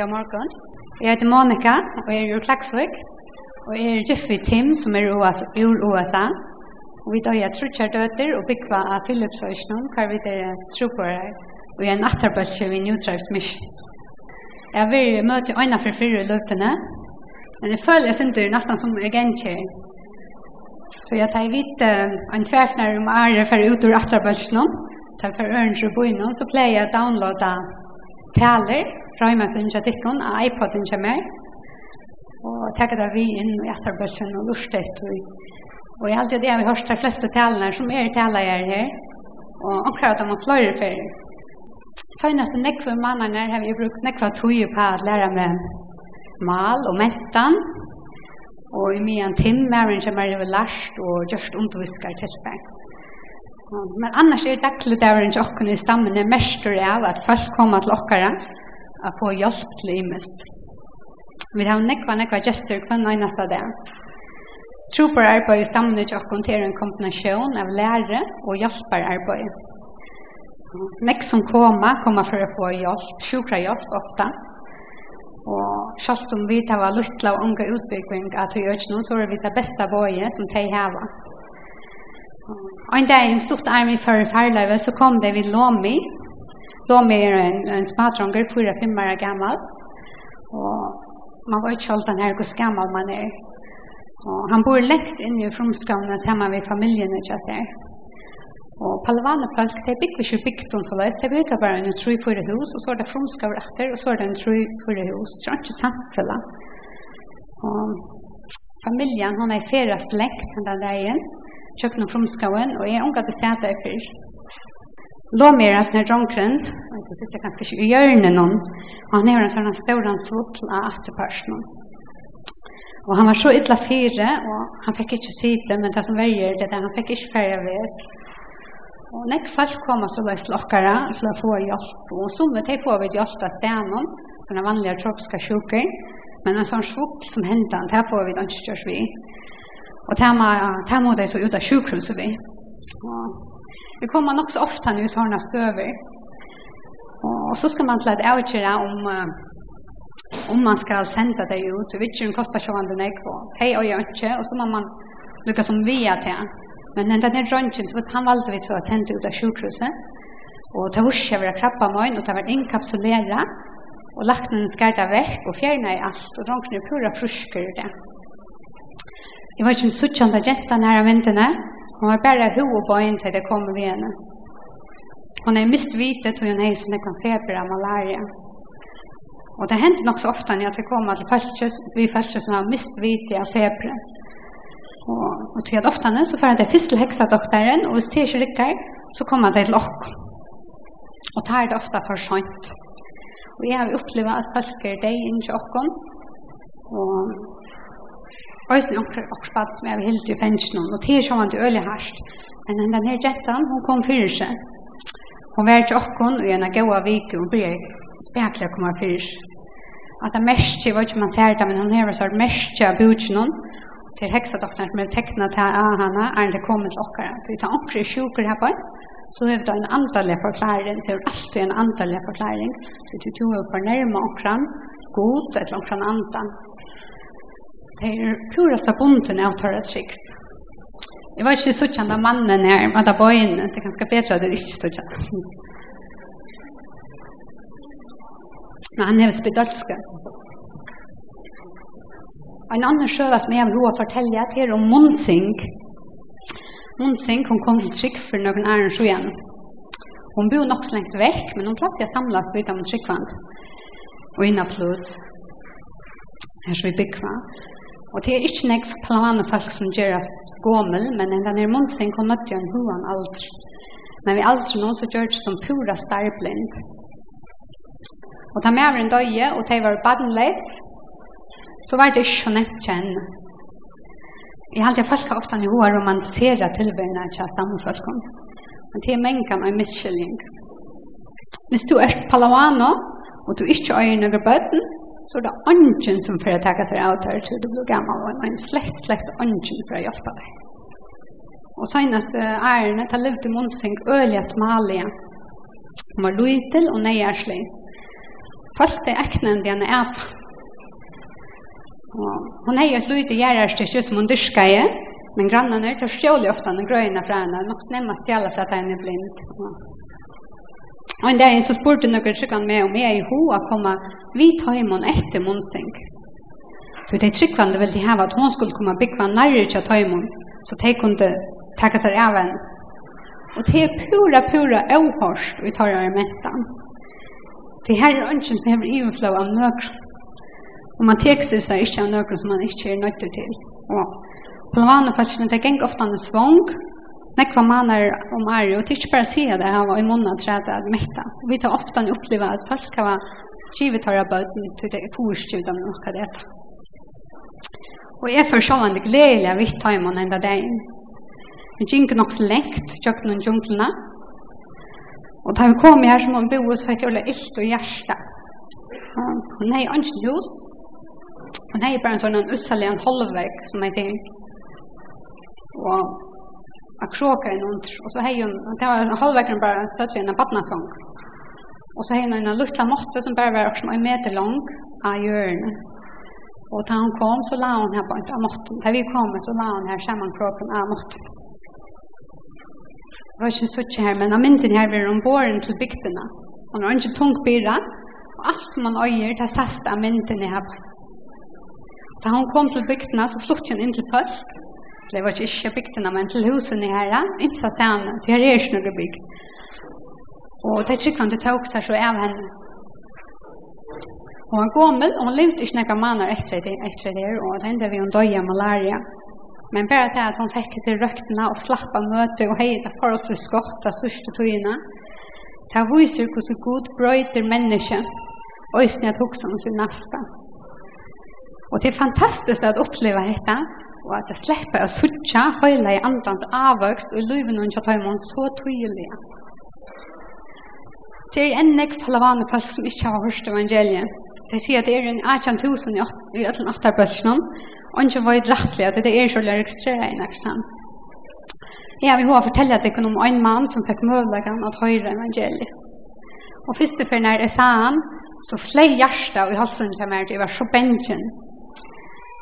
God morgon. Jeg heter Monika, og jeg er ur Klagsvik. Og jeg er Jeffy Tim, som er ur USA. Og vi tar jeg trutjar døter og bygva av Philips Øysnum, hver vi der her. Og jeg er nattarbalsje ved New Tribes Mission. Jeg vil møte øyne for fyrir løftene. Men jeg føler jeg synder nesten som jeg gjenkjer. Så jeg tar vidt en tverfnare om ære for ut ur attarbalsje nå. Tar for ørens og bøyne, så pleier jeg å downloade taler Røymasen til tikkun, og iPodden kommer. Og takk det vi inn i etterbøtsen og lortet. Og jeg alltid det vi hørst de fleste talene som er talere her. Og omkrar at de har fløyre ferie. Søgneste nekve mannene har vi brukt nekve tog på å lære med mal og mentan. Og i mye en timme er det kommer over lærst og gjørst undervisker tilbake. Men annars er det daglig der en jokken i stammen er mest av at folk kommer til okkara å få hjelp til imest. Vi har nekva nekva gestur kvann einasta dag. det. Trooper arbeid i stammen i og kontere en kombinasjon av lære og hjelper arbeid. Nek som koma, koma for å få hjelp, sjukra hjelp ofta. Og selv om vi tar var luttla og unga utbygging at vi gjør noen, så er vi det beste bøye som de har. Og en dag i en stort arm i førre farløyve, så kom det vi låmi, De er en, en spadrånger, fyra, fem gammal. Och man var inte själv här hur gammal man är. Och han bor läkt inne i Fromskåne samman med familjen, jag ser. Og palvane folk, de bygger ikke bygden så løs, de bygger bare en tru fyrre hus, og så er det fromskaver etter, og så er det en tru fyrre hus. Det er ikke samfunnet. Og familien, hun er i fyrre slekt den dagen, kjøkken og fromskaven, og jeg unger til sete i fyrre. Låmeran snär og Jag sitter ganske ikke i hjørnet noen, og han er en sån här stor av atterpersonen. Och han var så illa fire, och han fick inte sitta men det som värjer det han fick ikke färja ves. Och nek folk kom så løs lokkere til å få hjälp. Och som de får vi hjelp av stenen, sådana vanliga tropiske sjukor. Men en sån svukt som hände, det får vi ikke görs vi. Och det här må det så ut av sjukhuset vi. Vi kommer nok så ofte nu sånne støver. Og så skal man til at avgjøre om, om man skal sende det ut. Vittjeren koster ikke vanlig nek på. Hei og gjør ikke, og så må man lykke som vi er til. Men den der drøntjen, så han valgte vi så å sende ut av sjukhuset. Og det var ikke vært krabba møgn, og det var inkapsulera. Og lagt den skærta vekk, og fjerna i alt, og dronken er pura frusker det. Jeg var ikke en suttjende jenta nære vintene, Hon var bara huvudböjen till det kom vi henne. Hon är mistvitet hur hon är som det kan feber av malaria. Och det händer nog så ofta när jag kom till fältkes, vi fältkes som har av feber. Och, och till att ofta när så får det först till häxadoktoren och hvis det inte rycker så kommer det till oss. Och tar det ofta för sånt. Och jag har upplevt att folk är det inte oss. Och Øysen onker okkspad som jeg var helt i fengsen og til så han til øyelig hardt. Men den her jettan, hun kom fyrir seg. Hun var ikke okkon og en av gaua vike, hun blir spekla å komme fyrir seg. At det mest, jeg vet ikke om man ser det, men hun hever sånn mest av budgjennom, til heksadoktoren som er tekna til henne, er det kommet til okkara. Så vi tar onker i sjuker her på så har vi da en antallig forklaring, det er alltid en antallig forklaring, så vi tog å fornærme okkran, god, eller okkran andan, det er purast av bonden av tørre trygg. Jeg var ikke sånn av mannen her, men da bøyen, det er ganske bedre at det er ikke sånn. Men han er spedalske. En annen sjøve som jeg har lov å fortelle, det er om Monsing. Monsing, hun kom til trygg for noen æren så igjen. Hun bor nok så lengt vekk, men hun klarte å samles vidt av en tryggvand. Og innan plod, her så vi bygger Og det er ikke nek planer folk som gjør oss gommel, men en gang er monsen kom nødt til en hoan aldri. Men vi aldri nå så gjør det som pura starblind. Og ta med over en døye, og de var badenleis, så var det ikke så kjenn. Jeg halte folk har ofte en hoa romantisera tilværende til stammefolken. Men det er mengen av miskylling. Hvis du er palawano, og du ikke øyer noen bøten, så er det er ånden som får takke seg av til til du blir gammel, og en slett, slett ånden for å hjelpe deg. Og senest er det til livet i Monseng, ølige, smalige, som var lytel og nøyerslig. Først er eknen han er på. Hun har et lyte gjerrerstykke som hun dyrker i, men grannene er til å stjåle ofte den grøyene fra henne, nok nemmest stjåle fra at hun er blind. Og En dag så spurte noen tryggvann meg om jeg er i hoa komme vi tar imon etter Monseng. Så de tryggvann det ville hava at hun skulle komme byggva nærre til å ta Tøymon, så de kunne takke seg av henne. Og det er pura, pura avhørst vi tar av mentan. Det her er ønsken som hever iverflå av nøkron. Og man tekster seg ikke av nøkron som man ikke er nøytter til. Og på vannet faktisk, det gikk ofte en svong, nekva manar om Ari, og tykker bare å si det her var i munnen tredje at metta. Og vi tar ofte oppleva at folk har givet her bøten til det forstudene om noe av dette. Og jeg får sånn så en gledelig av i munnen enda dagen. Vi gikk nok så lengt, kjøkken og djunglene. Og da vi kom her som om bo, så fikk jeg ole illt og hjerte. Og nei, ønsken hus. Og nei, bare en sånn en usselig en holvvegg som jeg til. Og att kråka en under. og så hei hun, det var en halvvägen bare en støtt vid en badnasong. Og så hei hun en luttla måtte som bare var också en meter lang av hjörnet. Og da hun kom så la hun her på av måtten. Da vi kom så la hun her sammen kroppen av måtten. Det var ikke så ikke her, men av mynden her var hun båren til bygdene. Hun har ikke tung byra, og alt som hun øyer, det er sast av mynden her på. Da hun kom til bygdene, så flyttet hun inn til folk, det var ikke bygdene, men til husene her, ikke imsa stedene, til her er ikke noe bygd. Og det er ikke det tok seg så av henne. Og han gommel, og han levde ikke noen manner etter det, etter det, og det hendte vi hun døg av malaria. Men bare det at hun fikk seg røktene og slapp av møte og heit oss forholdsvis skott av sørste togene, det viser hvordan god brøyter mennesket, og øyne at hoksa om sin nasta. Og det er fantastisk at oppleva dette, og at jeg slipper å suttje høyla i andans avvøkst og i løyven hun kjatt høymon så tydelig. Det er en nek palavane folk som ikke har hørt evangeliet. De sier at det er en 18.000 i ætlen atterbøtsjonen, og ikke var rettelig at det er så løy registrere i nærksan. Ja, vi har fortellet at det er om en mann som fikk møvleggen at høyre evangeliet. Og første for når jeg sa han, så flei hjertet i halsen til meg, det var så bensjen,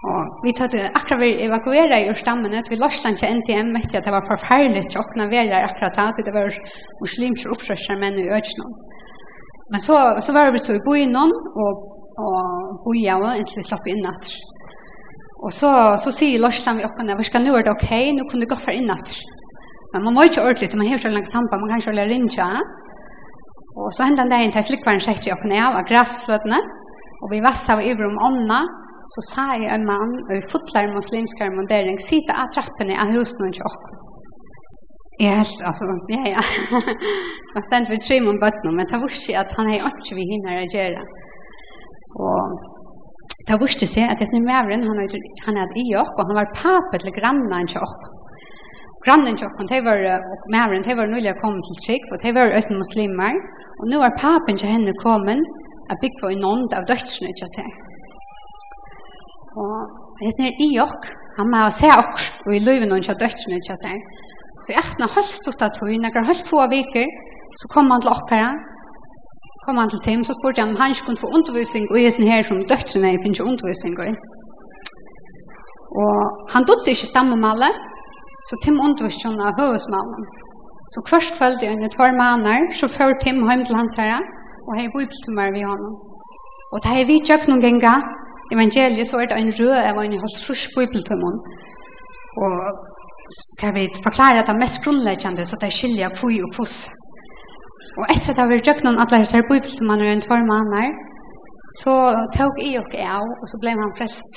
Og vi tatt akkurat vi evakuera i urstammene, vi lorsland til NTM, vet jeg at det var forferdelig til åkna vera akkurat da, det var muslimske opprørsar menn i Ødsnå. Men så, så var vi så i boi noen, og, og boi av, inntil vi slapp inn at. Og så, så sier lorsland vi åkna, vi skal nu er det ok, nu kunne du gå for inn at. Men man må ikke ordentlig, man har ikke langt samband, man kan ikke ordentlig rinja. Og så hendan det en til flikvaren sett i åkna av, av grasfløtene, og vi vassar over om ånda, så sa jeg en mann i fotlar muslimskar armondering sitte av trappene av husen og tjokk. Jeg helt, altså, ja, ja. Man stendte ved trim om bøttene, men det var ikke at han er ikke vi hinner å gjøre. Og det var ikke seg at jeg snur med han er, han er i jokk, og han var papet til grannen tjokk. Grannen tjokk, de var, og med de var nøylig kommet til trygg, og de var også muslimer, og nå var papen til henne kommet, at bygge for en ånd av dødsene, til seg. Og jeg er i jokk, han må se okk, og i løyven hun kjøtt døttene kjøtt seg. Så i eftene holdt stått av tog, når han holdt få viker, så kom han til okkara, kom han til Tim, så spurte han om han ikke kunne få undervisning, og jeg hesten her som døttene jeg finner ikke undervisning i. Og han dødde ikke stammemalle, så Tim underviste hun av høvesmalen. Så først kveld i under tvær måneder, så førte Tim hjem til hans herre, og hei bibeltummer vi honom. Og da hei vi tjøkken noen ganger, evangeliet så er det en rød av en halvtrus bibeltømmen. Og kan vi forklare at det er mest grunnleggende, så det er skiljer kvøy og kvøs. Og etter at jeg har gjort noen atler ser bibeltømmen rundt for mannen, så tok jeg og jeg av, og så ble han frelst.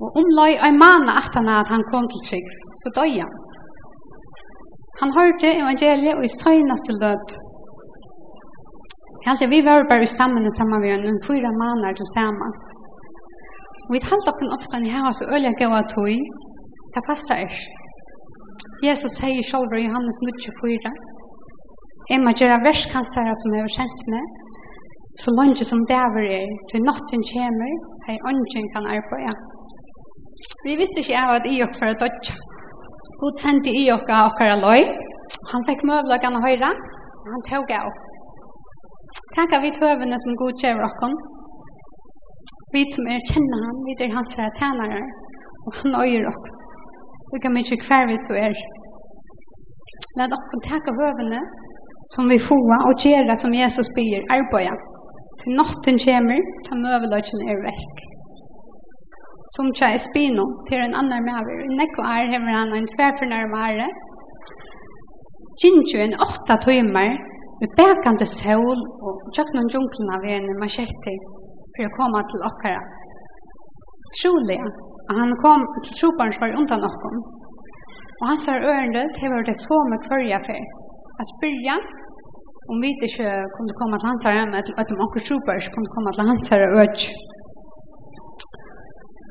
Og omløy en mann at han at han kom til trygg, så døg han. Han hørte evangeliet og i søgnas til død, Alltså vi var bara i stammen samman med en fyra månader tillsammans. Vi hade dock en ofta ni här så öliga goa tui. Det passar er. Jesus säger själv i Johannes 24. Emma gera värskansare som över sent med. Så långt som det är er, till natten kommer, hej ongen kan arbeta. Vi visste ikke av at i og for å dødja. Gud sendte i og av okkara løy. Han fikk møvlagan å høyra. Han tog av Takk av vi tøvene som godkjøver okken. Vi som er kjenner han, vi er hans her tænere, og han øyer okken. Vi kan mye hver vi så er. La okken takk av høvene som vi får, og gjøre som Jesus byr, arbeidet. Til natten kommer, ta møveløkken er vekk. Som tja er spino til en annan maver. Nekko er hever han en tverfornærmare. Gintjuen åtta tøymer med bækande sol og tjøkna og djunglene av en machete for å komme til okkara. Trolig, og han kom til troparen som var undan okkom. Og han sa ørende, det var det så med kvarja for. Jeg spyrja om vi ikke kunne komme til hans herre, men at om okkur tropar kom til komme til hans herre øk.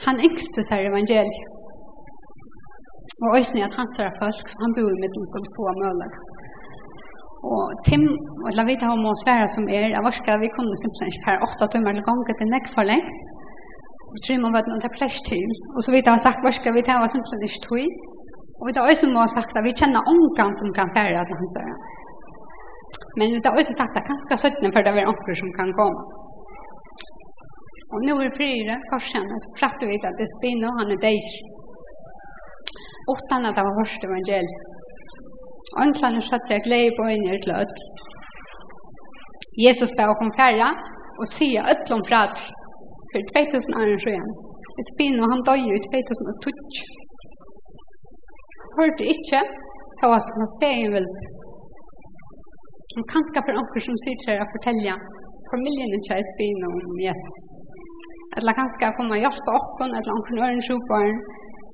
Han engste seg evangeliet. Og øyne at hans herre folk som han bor i midten skulle få mølag. Og Tim, og la vite om å svære som er, jeg var varska, vi kunne simpelthen ikke per åtta tømmer eller ganger til nekk for lengt. Og tror man var noe til plesj til. Og så vidt jeg har sagt, var varska, vi tar simpelthen ikke tog. Og vi tar også må ha sagt at vi kjenner ongan som kan fære til hans øra. Men vi tar også sagt at kanskje søttene for det er onker som kan komme. Og nå er fyra, korsen, så prater vi at det er spinner, han er deir. Åttan at det var hørst evangeliet. Antlan skötte jeg glede på in er till öll. Jesus å komme færre og sier öll om frat for 2000 år siden. Det spinner han døg i 2012. Hörde inte hva som var feien vilt. Og kanskje for noen som sitter her og forteller familien ikke er spinner om Jesus. Eller kanskje jeg kommer og hjelper åkken, eller anker nøren sjåparen,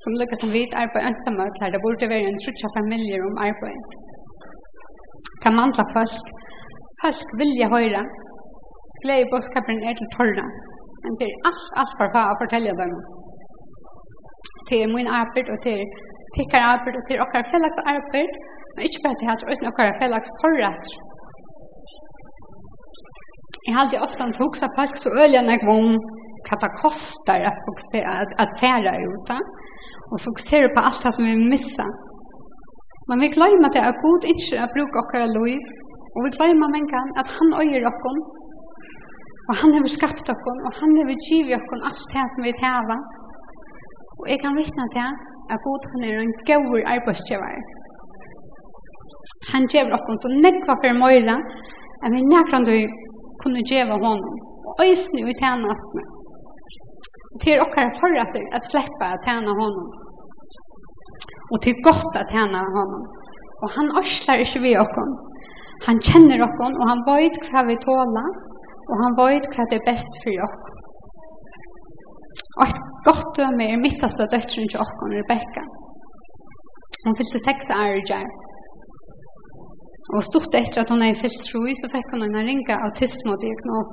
som lukkar som vit arbeid ensamøklar, det burde være en trutja familier om arbeid. Kan mantla folk, folk vilja høyra, glei i boskaperen er til torra, men det er alt, alt for hva å fortelle dem. Det er min arbeid, og det er tikkar arbeid, og det er okkar fellags arbeid, men ikke bare til at det er okkar fellags forrat. Jeg halte ofte hans hoksa folk så ølja nek vong, vad det kostar att, fokusera, att, att färra ut. Och fokusera på allt som vi missar. Men vi glömmer det att god inte att bruka våra liv. Och vi glömmer människan att han öjer oss. Og han har skapt oss, og han har givet oss alt det som vi har. Og jeg kan vittna til at god han er en god arbeidsgiver. Han gjør oss så nekva for Men at vi nekrande kunne gjøre honom. Og øsne i tjenestene till okkar förrätter att släppa att tjäna honom. Och till gott att tjäna honom. Och han orslar inte vi okkon. Han känner okkon och han vet vad vi tåla och han vet vad det är bäst för okkon. Och ett gott döme är mittaste döttren till okkon, Rebecka. Hon fyllde sex år i där. Och stort efter att hon är fyllt tro så fick hon en ringa autism och diagnos.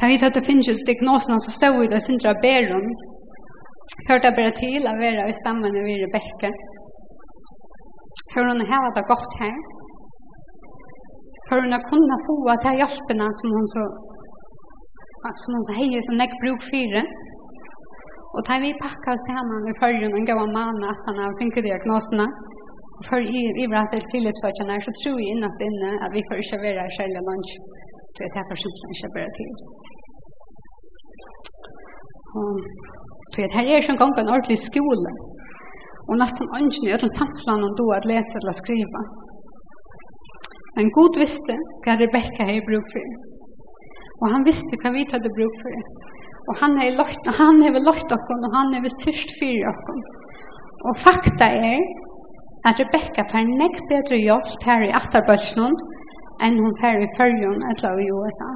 Da vi tatt å finne ut diagnosene, så stod vi da syndra Beron. Før det bare til å være i stammen over Rebecca. Før hun har det godt her. Før hun har kunnet få at jeg hjelpene som hun så som hun så heier som näck bruk fire. Og da vi pakket oss sammen i förrjun og gav mann at han har fick diagnoserna. För i, i bransel Philips och så tror jag innast inne att vi får inte vara själva lunch. Så jeg tar for skipsen ikke bare til. Så jeg tar her som gang en ordentlig skole. Og nesten ønsken i ødelen samtland om då at lese eller skriva. Men Gud visste hva Rebecca hadde bruk for. Og han visste hva vi hadde bruk for. Og han har lagt, han har lagt dere, og han har syrst för dere. Och fakta är at Rebecca får nekk bedre hjelp her i atterbølsen enn hun fer i fyrjon eller i USA.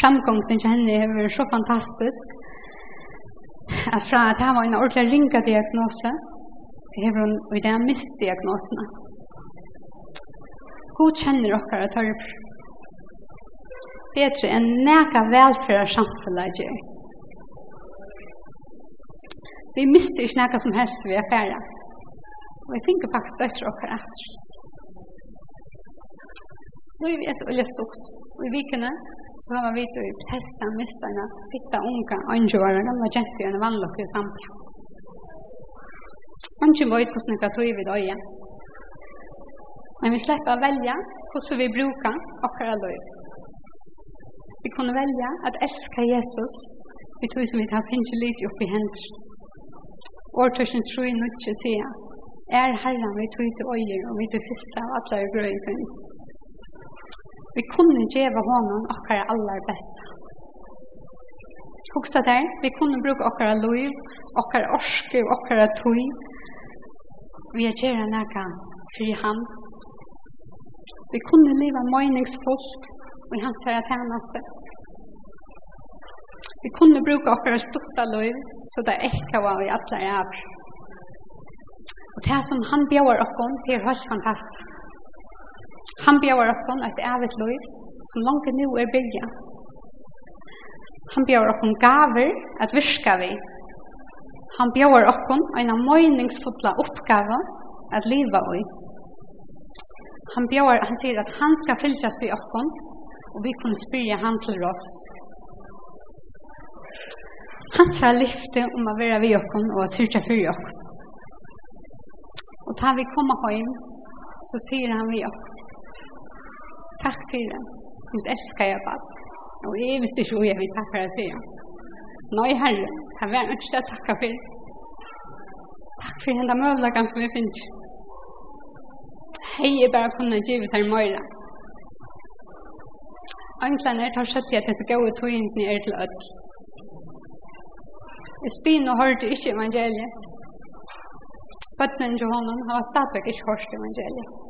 Framgångten til henne har vært så fantastisk at fra at det var en ordentlig ringa diagnose har hun i det mist diagnosene. God kjenner dere at dere bedre enn neka velfæra samfunnet Vi mister ikke noe som helst vi er. Og jeg tenker faktisk døtter dere etter. Nå er vi så veldig stort. Og i vikene så har man vitt och testa mistarna, fitta unga, anjuvara, gamla jäntor och en vannlock i sampla. Anjuvara var utkostning att tog vid öja. Men vi slipper å velge hvordan vi bruker akkurat løy. Vi kunne velge at älska Jesus vi tog som vi tar finnit litt opp i händer. Årtörsen tror jeg jag inte säga er herren vi tog til øyer og vi tog fyrste av alla gröjtun. Vi kunne djeva honom okkara allar besta. Hugsa der, vi kunne bruka okkara loiv, okkara orske og okkara tui. Vi er gjera naka fri han. Vi kunne leva møyningsfullt og i hans herra tænaste. Vi kunne bruka okkara stutta loiv, så det ekka var vi allar er. Og det som han bjauar okkon, det er helt fantastisk. Han bjóðar okkum et ævilt liv, som langt nú er bygget. Han bjóðar okkum gaver at virka vi. Han bjóðar okkum eina meiningsfulla uppgávu at liva við. Han bjóðar, han sier at han skal fylgjast vi okkum og vi kunne spyrja han til oss. Han skal lyfte om å være vi okkum og syrja fyrir okkum. Og ta vi koma heim, så sier han vi okkum Takk for det. Mitt elskar jeg bad. Og jeg visste ikke hva jeg vil takke deg til. Nei, herre, jeg vil ikke til å takke for. Takk for henne møvlagan som jeg finner. Hei, jeg bare kunne give til Møyra. Anklene er tar skjøtt i at jeg skal gå ut og inn er til ødel. Jeg spinn og hørte ikke evangeliet. Bøttene til honom har stadigvæk ikke hørt evangeliet.